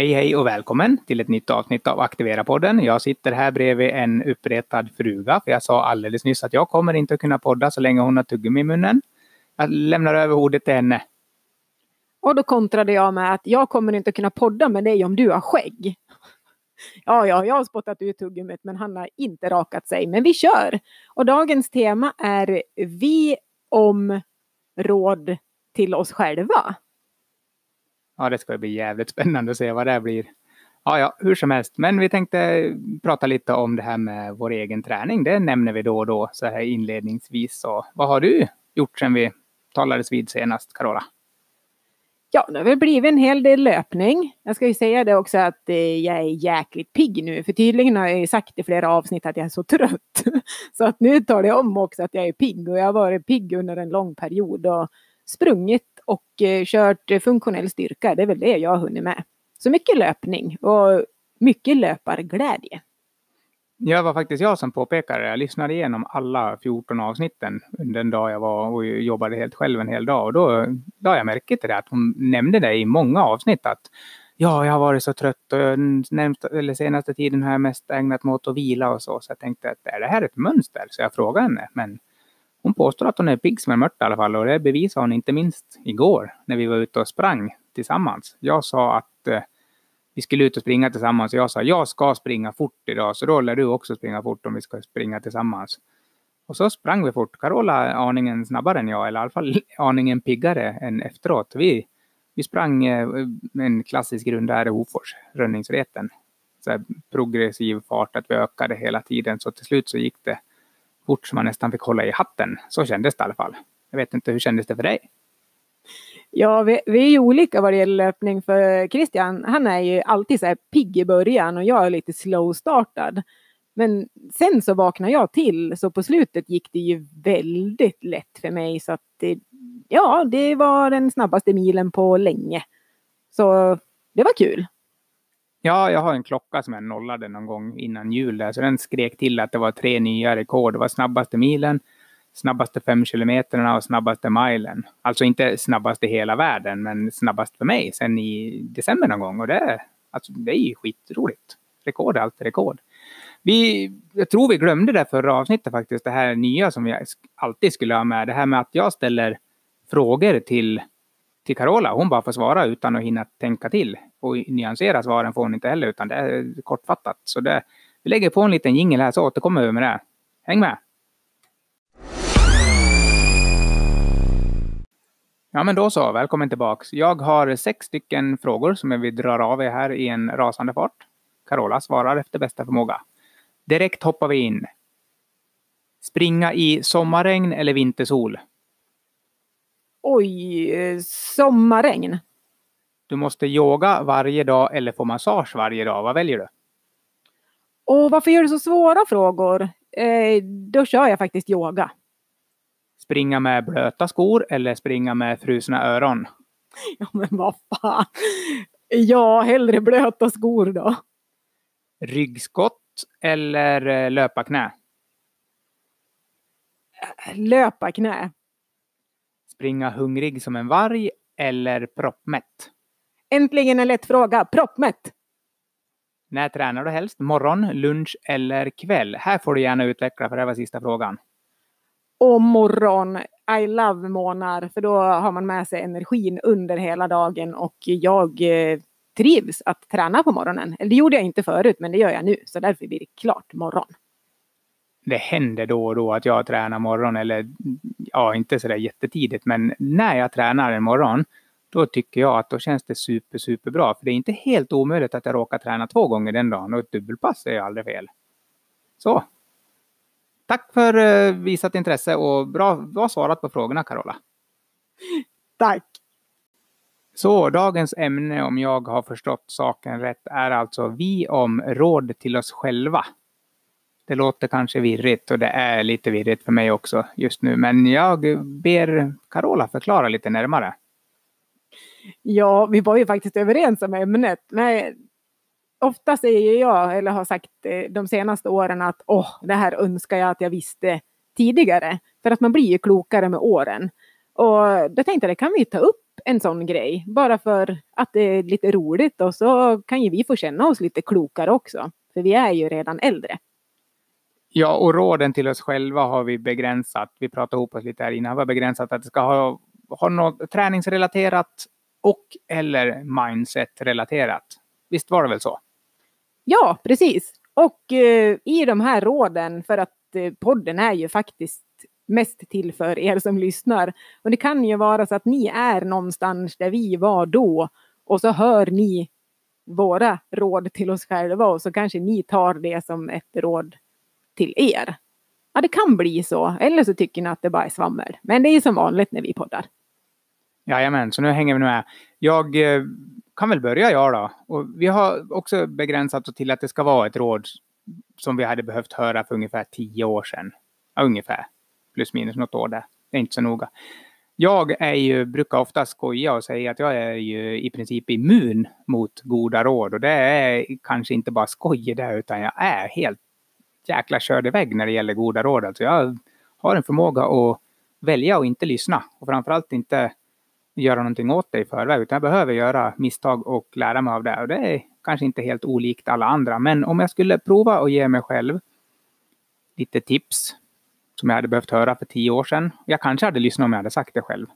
Hej hej och välkommen till ett nytt avsnitt av Aktivera-podden. Jag sitter här bredvid en uppretad fruga, för jag sa alldeles nyss att jag kommer inte att kunna podda så länge hon har tuggummi i munnen. Jag lämnar över ordet till henne. Och då kontrade jag med att jag kommer inte att kunna podda med dig om du har skägg. Ja, ja, jag har spottat ut tuggummit men han har inte rakat sig. Men vi kör! Och dagens tema är vi om råd till oss själva. Ja, det ska bli jävligt spännande att se vad det blir. Ja, ja, hur som helst. Men vi tänkte prata lite om det här med vår egen träning. Det nämner vi då och då så här inledningsvis. Så vad har du gjort sedan vi talades vid senast, Carola? Ja, det har väl blivit en hel del löpning. Jag ska ju säga det också att eh, jag är jäkligt pigg nu. För tydligen har jag ju sagt i flera avsnitt att jag är så trött. Så att nu tar det om också att jag är pigg. Och jag har varit pigg under en lång period. Och sprungit och eh, kört eh, funktionell styrka. Det är väl det jag har hunnit med. Så mycket löpning och mycket löparglädje. Det var faktiskt jag som påpekade det. Jag lyssnade igenom alla 14 avsnitten den dag jag var och jobbade helt själv en hel dag. Och då la jag märke till det att hon nämnde det i många avsnitt att ja, jag har varit så trött och närmsta, eller senaste tiden har jag mest ägnat mig åt att vila och så. Så jag tänkte att är det här ett mönster? Så jag frågade henne. Men hon påstår att hon är pigg som en mört i alla fall och det bevisade hon inte minst igår när vi var ute och sprang tillsammans. Jag sa att eh, vi skulle ut och springa tillsammans och jag sa jag ska springa fort idag så då lär du också springa fort om vi ska springa tillsammans. Och så sprang vi fort. Carola är aningen snabbare än jag, eller i alla fall aningen piggare än efteråt. Vi, vi sprang eh, en klassisk runda här i Hofors, rönningsreten. Så progressiv fart, att vi ökade hela tiden. Så till slut så gick det fort som man nästan fick hålla i hatten. Så kändes det i alla fall. Jag vet inte, hur kändes det för dig? Ja, vi, vi är ju olika vad det gäller löpning. För Christian, han är ju alltid så här pigg i början och jag är lite slow-startad. Men sen så vaknade jag till, så på slutet gick det ju väldigt lätt för mig. Så att det, ja, det var den snabbaste milen på länge. Så det var kul. Ja, jag har en klocka som jag nollade någon gång innan jul. Där, så den skrek till att det var tre nya rekord. Det var snabbaste milen, snabbaste fem kilometerna och snabbaste milen. Alltså inte snabbast i hela världen, men snabbast för mig sen i december någon gång. Och det, alltså, det är ju skitroligt. Rekord är alltid rekord. Vi, jag tror vi glömde det förra avsnittet faktiskt, det här nya som vi alltid skulle ha med. Det här med att jag ställer frågor till till Carola. Hon bara får svara utan att hinna tänka till. Och nyansera svaren får hon inte heller, utan det är kortfattat. Så det, vi lägger på en liten jingel här så återkommer vi med det. Häng med! Ja, men då så. Välkommen tillbaks. Jag har sex stycken frågor som jag vill dra av er här i en rasande fart. Carola svarar efter bästa förmåga. Direkt hoppar vi in. Springa i sommarregn eller vintersol? Oj, sommarregn. Du måste yoga varje dag eller få massage varje dag. Vad väljer du? Och varför gör du så svåra frågor? Eh, då kör jag faktiskt yoga. Springa med blöta skor eller springa med frusna öron? Ja, men vad fan. Ja, hellre blöta skor då. Ryggskott eller eh, löparknä? Löparknä springa hungrig som en varg eller proppmätt? Äntligen en lätt fråga. Proppmätt! När tränar du helst? Morgon, lunch eller kväll? Här får du gärna utveckla, för det var sista frågan. Och morgon. I love månar, för då har man med sig energin under hela dagen och jag eh, trivs att träna på morgonen. Eller det gjorde jag inte förut, men det gör jag nu, så därför blir det klart morgon det händer då och då att jag tränar morgon eller ja, inte sådär jättetidigt, men när jag tränar en morgon, då tycker jag att då känns det super, super bra. För det är inte helt omöjligt att jag råkar träna två gånger den dagen och ett dubbelpass är ju aldrig fel. Så. Tack för uh, visat intresse och bra, bra svarat på frågorna, Carola. Tack. Så dagens ämne, om jag har förstått saken rätt, är alltså vi om råd till oss själva. Det låter kanske virrigt och det är lite virrigt för mig också just nu. Men jag ber Carola förklara lite närmare. Ja, vi var ju faktiskt överens om ämnet. Men ofta säger jag, eller har sagt eh, de senaste åren att åh, det här önskar jag att jag visste tidigare. För att man blir ju klokare med åren. Och då tänkte jag, det kan vi ta upp en sån grej. Bara för att det är lite roligt och så kan ju vi få känna oss lite klokare också. För vi är ju redan äldre. Ja, och råden till oss själva har vi begränsat. Vi pratade ihop oss lite här innan. Vi har begränsat att det ska ha, ha något träningsrelaterat och eller mindset-relaterat. Visst var det väl så? Ja, precis. Och eh, i de här råden, för att eh, podden är ju faktiskt mest till för er som lyssnar. Och det kan ju vara så att ni är någonstans där vi var då och så hör ni våra råd till oss själva och så kanske ni tar det som ett råd till er. Ja, det kan bli så. Eller så tycker ni att det bara är svammel. Men det är som vanligt när vi poddar. Jajamän, så nu hänger vi med. Jag eh, kan väl börja jag då. Och vi har också begränsat oss till att det ska vara ett råd som vi hade behövt höra för ungefär tio år sedan. Ja, ungefär. Plus minus något år där. Det är inte så noga. Jag är ju, brukar ofta skoja och säga att jag är ju i princip immun mot goda råd. Och det är kanske inte bara skoj det utan jag är helt jäkla körd iväg när det gäller goda råd. Alltså jag har en förmåga att välja och inte lyssna. Och framförallt inte göra någonting åt det i förväg. Utan jag behöver göra misstag och lära mig av det. Och det är kanske inte helt olikt alla andra. Men om jag skulle prova att ge mig själv lite tips som jag hade behövt höra för tio år sedan. Jag kanske hade lyssnat om jag hade sagt det själv.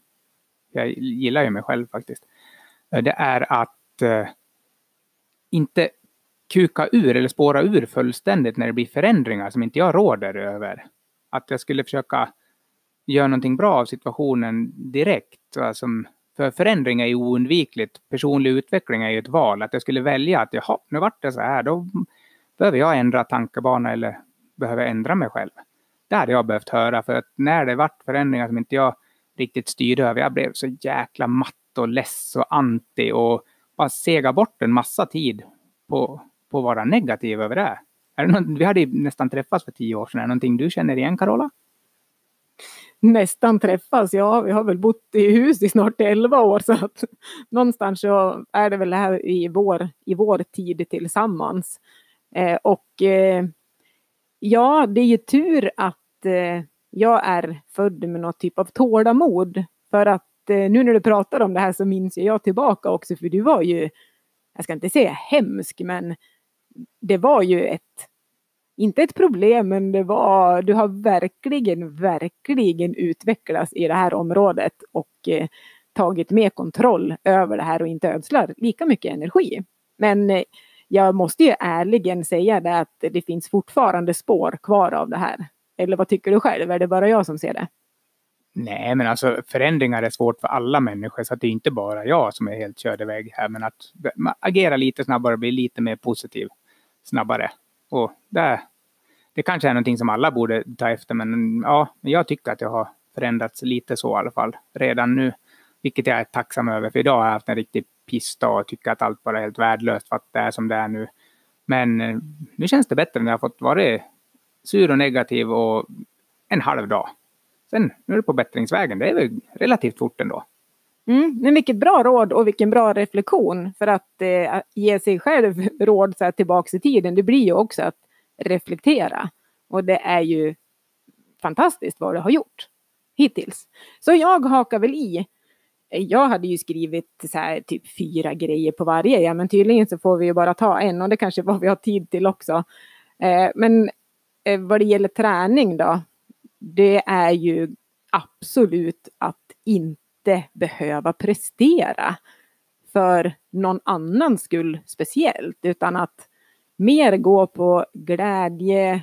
Jag gillar ju mig själv faktiskt. Det är att eh, inte kuka ur eller spåra ur fullständigt när det blir förändringar som inte jag råder över. Att jag skulle försöka göra någonting bra av situationen direkt. Alltså, för förändring är ju oundvikligt. Personlig utveckling är ju ett val. Att jag skulle välja att jaha, nu vart det så här. Då behöver jag ändra tankebana eller behöver ändra mig själv. Det hade jag behövt höra. För att när det vart förändringar som inte jag riktigt styrde över. Jag blev så jäkla matt och less och anti och bara sega bort en massa tid på, på att vara negativ över det. Är det något, vi hade ju nästan träffats för tio år sedan. Är det någonting du känner igen Carola? nästan träffas. Ja, vi har väl bott i hus i snart elva år så att någonstans så är det väl det här i vår, i vår tid tillsammans. Eh, och eh, ja, det är ju tur att eh, jag är född med någon typ av tålamod. För att eh, nu när du pratar om det här så minns jag tillbaka också för du var ju, jag ska inte säga hemsk, men det var ju ett inte ett problem, men det var, du har verkligen, verkligen utvecklats i det här området och eh, tagit mer kontroll över det här och inte ödslar lika mycket energi. Men eh, jag måste ju ärligen säga det att det finns fortfarande spår kvar av det här. Eller vad tycker du själv? Är det bara jag som ser det? Nej, men alltså förändringar är svårt för alla människor, så att det är inte bara jag som är helt körd iväg här. Men att agera lite snabbare, och bli lite mer positiv snabbare. Och det, det kanske är någonting som alla borde ta efter, men ja, jag tycker att det har förändrats lite så i alla fall redan nu. Vilket jag är tacksam över, för idag har jag haft en riktig pissdag och tycker att allt bara är helt värdelöst för att det är som det är nu. Men eh, nu känns det bättre när jag har fått vara sur och negativ och en halv dag. Sen nu är det på bättringsvägen. Det är väl relativt fort ändå. Mm, men vilket bra råd och vilken bra reflektion för att eh, ge sig själv råd så här, tillbaks i tiden. Det blir ju också att reflektera. Och det är ju fantastiskt vad du har gjort hittills. Så jag hakar väl i. Jag hade ju skrivit så här, typ fyra grejer på varje, ja, men tydligen så får vi ju bara ta en och det kanske är vad vi har tid till också. Eh, men eh, vad det gäller träning då, det är ju absolut att inte inte behöva prestera för någon annans skull speciellt, utan att mer gå på glädje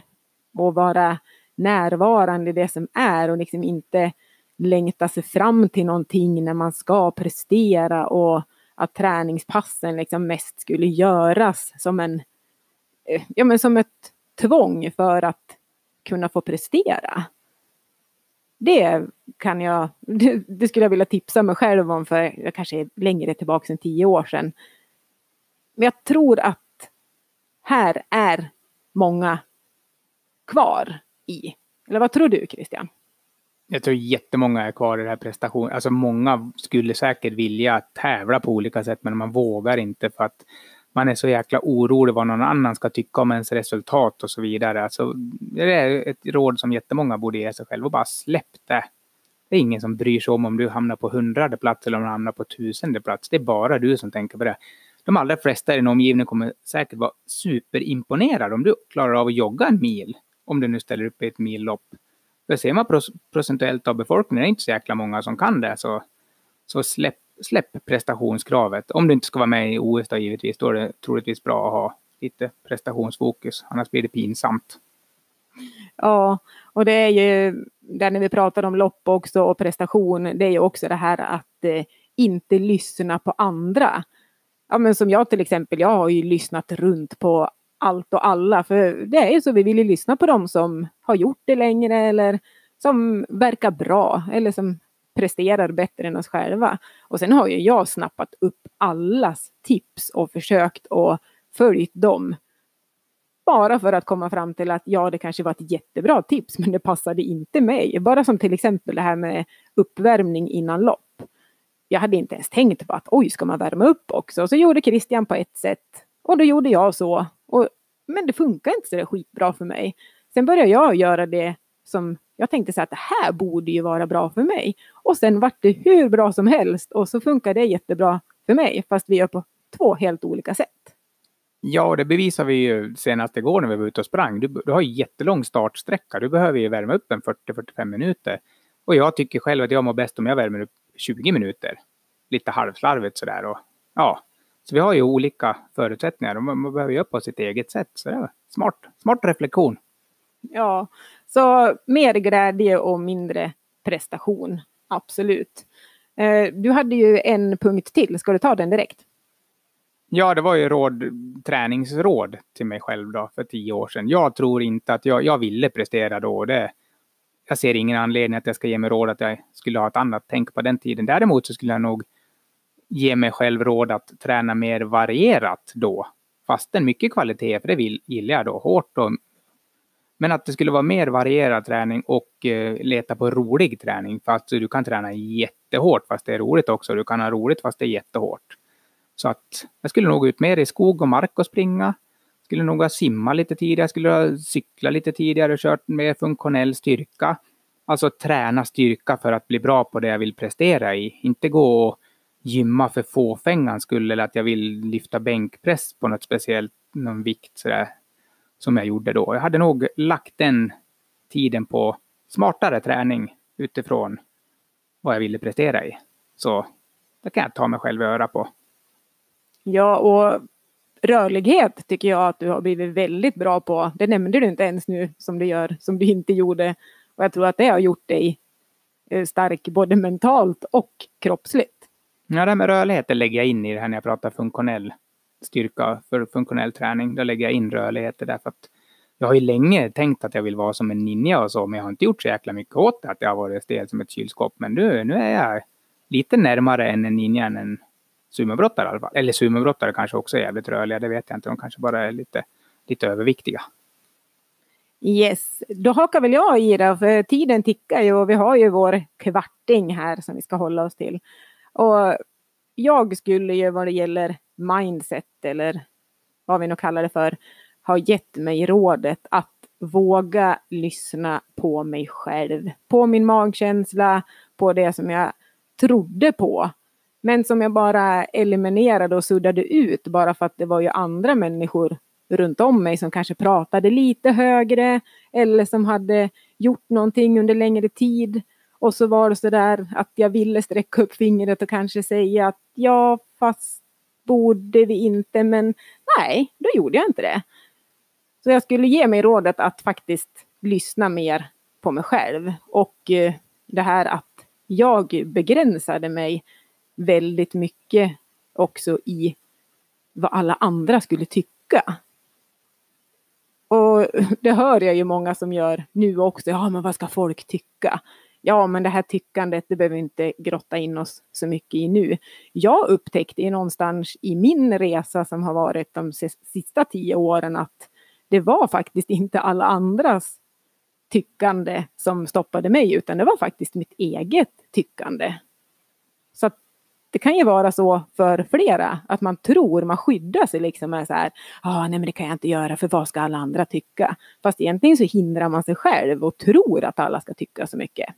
och vara närvarande i det som är och liksom inte längta sig fram till någonting när man ska prestera och att träningspassen liksom mest skulle göras som en, eh, ja men som ett tvång för att kunna få prestera. Det kan jag, det, skulle jag vilja tipsa mig själv om för jag kanske är längre tillbaka än tio år sedan. Men jag tror att här är många kvar i. Eller vad tror du Christian? Jag tror jättemånga är kvar i den här prestationen. Alltså många skulle säkert vilja tävla på olika sätt men man vågar inte för att man är så jäkla orolig vad någon annan ska tycka om ens resultat och så vidare. Alltså, det är ett råd som jättemånga borde ge sig själv och bara släpp det. Det är ingen som bryr sig om om du hamnar på hundrade plats eller om du hamnar på tusende plats. Det är bara du som tänker på det. De allra flesta i din omgivning kommer säkert vara superimponerade om du klarar av att jogga en mil. Om du nu ställer upp i ett millopp. För ser man procentuellt av befolkningen, det är inte så jäkla många som kan det, så, så släpp, släpp prestationskravet. Om du inte ska vara med i OS då givetvis, då är det troligtvis bra att ha lite prestationsfokus, annars blir det pinsamt. Ja, och det är ju där när vi pratar om lopp också och prestation, det är ju också det här att eh, inte lyssna på andra. Ja, men som jag till exempel, jag har ju lyssnat runt på allt och alla, för det är ju så, vi vill ju lyssna på dem som har gjort det längre eller som verkar bra eller som presterar bättre än oss själva. Och sen har ju jag snappat upp allas tips och försökt och följt dem. Bara för att komma fram till att ja, det kanske var ett jättebra tips, men det passade inte mig. Bara som till exempel det här med uppvärmning innan lopp. Jag hade inte ens tänkt på att oj, ska man värma upp också? Och så gjorde Christian på ett sätt och då gjorde jag så. Och, men det funkar inte så där skitbra för mig. Sen började jag göra det som jag tänkte så att det här borde ju vara bra för mig. Och sen vart det hur bra som helst och så funkar det jättebra för mig fast vi gör på två helt olika sätt. Ja, det bevisar vi ju senast igår när vi var ute och sprang. Du, du har ju jättelång startsträcka. Du behöver ju värma upp en 40-45 minuter. Och jag tycker själv att jag mår bäst om jag värmer upp 20 minuter. Lite halvslarvigt sådär. Och, ja. Så vi har ju olika förutsättningar och man, man behöver göra på sitt eget sätt. Så det är smart, smart reflektion. Ja, så mer glädje och mindre prestation. Absolut. Eh, du hade ju en punkt till. Ska du ta den direkt? Ja, det var ju råd, träningsråd till mig själv då för tio år sedan. Jag tror inte att jag, jag ville prestera då. Det, jag ser ingen anledning att jag ska ge mig råd att jag skulle ha ett annat tänk på den tiden. Däremot så skulle jag nog ge mig själv råd att träna mer varierat då. Fastän mycket kvalitet, för det vill, gillar jag då hårt. Och, men att det skulle vara mer varierad träning och eh, leta på rolig träning. Fast du kan träna jättehårt fast det är roligt också. Du kan ha roligt fast det är jättehårt. Så att jag skulle nog ut mer i skog och mark och springa. Skulle nog ha simmat lite tidigare, skulle ha cyklat lite tidigare och kört mer funktionell styrka. Alltså träna styrka för att bli bra på det jag vill prestera i. Inte gå och gymma för fåfängans skull eller att jag vill lyfta bänkpress på något speciellt, någon vikt sådär. Som jag gjorde då. Jag hade nog lagt den tiden på smartare träning utifrån vad jag ville prestera i. Så det kan jag ta mig själv i öra på. Ja, och rörlighet tycker jag att du har blivit väldigt bra på. Det nämnde du inte ens nu som du gör, som du inte gjorde. Och jag tror att det har gjort dig eh, stark både mentalt och kroppsligt. Ja, det här med rörlighet lägger jag in i det här när jag pratar funktionell styrka för funktionell träning. Då lägger jag in rörlighet därför att jag har ju länge tänkt att jag vill vara som en ninja och så, men jag har inte gjort så jäkla mycket åt det, att jag har varit stel som ett kylskåp. Men nu, nu är jag lite närmare än en ninja än en sumobrottare i alla fall. Eller sumobrottare kanske också är jävligt rörliga, det vet jag inte. De kanske bara är lite, lite överviktiga. Yes, då hakar väl jag i då, för tiden tickar ju och vi har ju vår kvarting här som vi ska hålla oss till. Och jag skulle ju vad det gäller mindset eller vad vi nu kallar det för, har gett mig rådet att våga lyssna på mig själv. På min magkänsla, på det som jag trodde på. Men som jag bara eliminerade och suddade ut bara för att det var ju andra människor runt om mig som kanske pratade lite högre eller som hade gjort någonting under längre tid. Och så var det så där att jag ville sträcka upp fingret och kanske säga att ja, fast borde vi inte, men nej, då gjorde jag inte det. Så jag skulle ge mig rådet att faktiskt lyssna mer på mig själv och eh, det här att jag begränsade mig väldigt mycket också i vad alla andra skulle tycka. Och det hör jag ju många som gör nu också. Ja, men vad ska folk tycka? Ja, men det här tyckandet, det behöver vi inte grotta in oss så mycket i nu. Jag upptäckte någonstans i min resa som har varit de sista tio åren att det var faktiskt inte alla andras tyckande som stoppade mig, utan det var faktiskt mitt eget tyckande. Så att det kan ju vara så för flera att man tror, man skyddar sig liksom med så här, ja ah, nej men det kan jag inte göra för vad ska alla andra tycka? Fast egentligen så hindrar man sig själv och tror att alla ska tycka så mycket.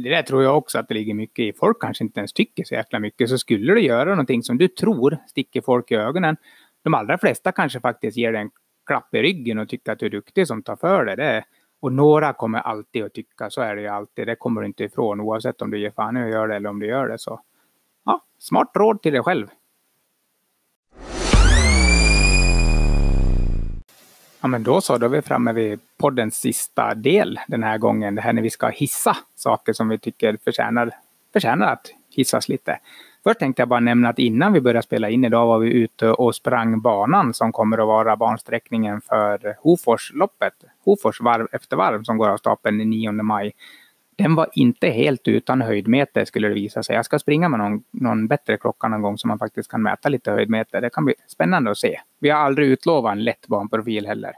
Det där tror jag också att det ligger mycket i. Folk kanske inte ens tycker så jäkla mycket. Så skulle du göra någonting som du tror sticker folk i ögonen. De allra flesta kanske faktiskt ger dig en klapp i ryggen och tycker att du är duktig som tar för dig. Det. Och några kommer alltid att tycka, så är det ju alltid. Det kommer du inte ifrån oavsett om du ger fan i att göra det eller om du gör det. Så ja, smart råd till dig själv. Ja, men då så, då är vi framme vid poddens sista del den här gången. Det här när vi ska hissa saker som vi tycker förtjänar, förtjänar att hissas lite. Först tänkte jag bara nämna att innan vi började spela in idag var vi ute och sprang banan som kommer att vara bansträckningen för Hoforsloppet. Hofors varv efter varv som går av stapeln den 9 maj. Den var inte helt utan höjdmeter skulle det visa sig. Jag ska springa med någon, någon bättre klocka någon gång så man faktiskt kan mäta lite höjdmeter. Det kan bli spännande att se. Vi har aldrig utlovat en lätt banprofil heller.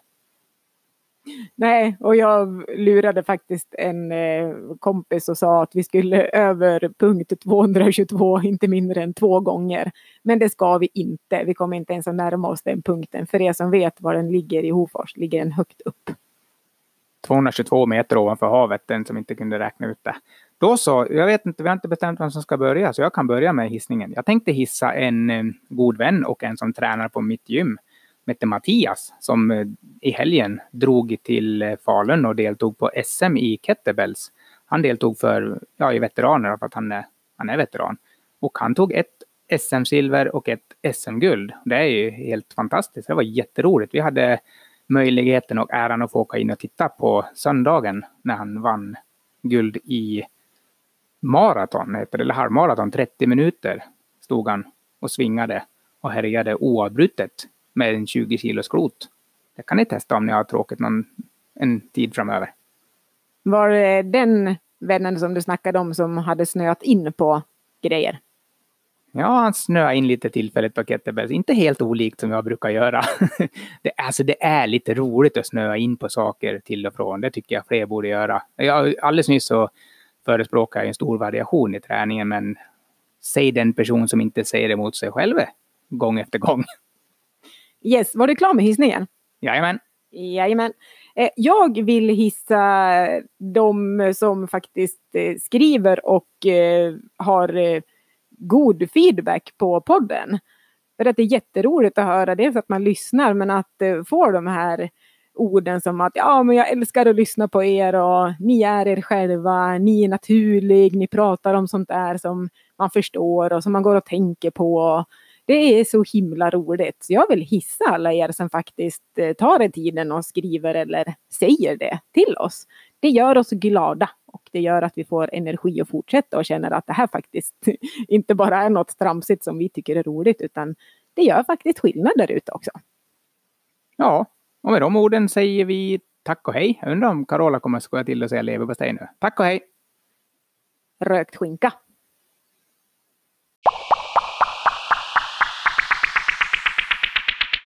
Nej, och jag lurade faktiskt en eh, kompis och sa att vi skulle över punkt 222 inte mindre än två gånger. Men det ska vi inte. Vi kommer inte ens att närma oss den punkten. För er som vet var den ligger i Hofors ligger den högt upp. 222 meter ovanför havet, den som inte kunde räkna ut det. Då så, jag vet inte, vi har inte bestämt vem som ska börja, så jag kan börja med hissningen. Jag tänkte hissa en eh, god vän och en som tränar på mitt gym. Hette Mattias, som eh, i helgen drog till eh, Falun och deltog på SM i kettlebells. Han deltog för, ja, i veteraner, för att han är, han är veteran. Och han tog ett SM-silver och ett SM-guld. Det är ju helt fantastiskt. Det var jätteroligt. Vi hade möjligheten och äran att få åka in och titta på söndagen när han vann guld i maraton, heter det, eller halvmaraton, 30 minuter stod han och svingade och härjade oavbrutet med en 20 kilos klot. Det kan ni testa om ni har tråkigt någon en tid framöver. Var det den vännen som du snackade om som hade snöat in på grejer? Ja, han snöade in lite tillfälligt på kettlebells. Inte helt olikt som jag brukar göra. det, alltså, det är lite roligt att snöa in på saker till och från. Det tycker jag fler borde göra. Jag, alldeles nyss så förespråkar jag en stor variation i träningen, men säg den person som inte säger emot sig själv gång efter gång. Yes, var du klar med hissningen? Jajamän. Jajamän. Eh, jag vill hissa de som faktiskt eh, skriver och eh, har god feedback på podden. För att det är jätteroligt att höra dels att man lyssnar men att få de här orden som att ja men jag älskar att lyssna på er och ni är er själva, ni är naturlig, ni pratar om sånt där som man förstår och som man går och tänker på. Det är så himla roligt. Så jag vill hissa alla er som faktiskt eh, tar er tiden och skriver eller säger det till oss. Det gör oss glada och det gör att vi får energi att fortsätta och känner att det här faktiskt inte bara är något tramsigt som vi tycker är roligt utan det gör faktiskt skillnad där ute också. Ja, och med de orden säger vi tack och hej. Jag undrar om Carola kommer att skoja till och säga leverpastej nu. Tack och hej! Rökt skinka.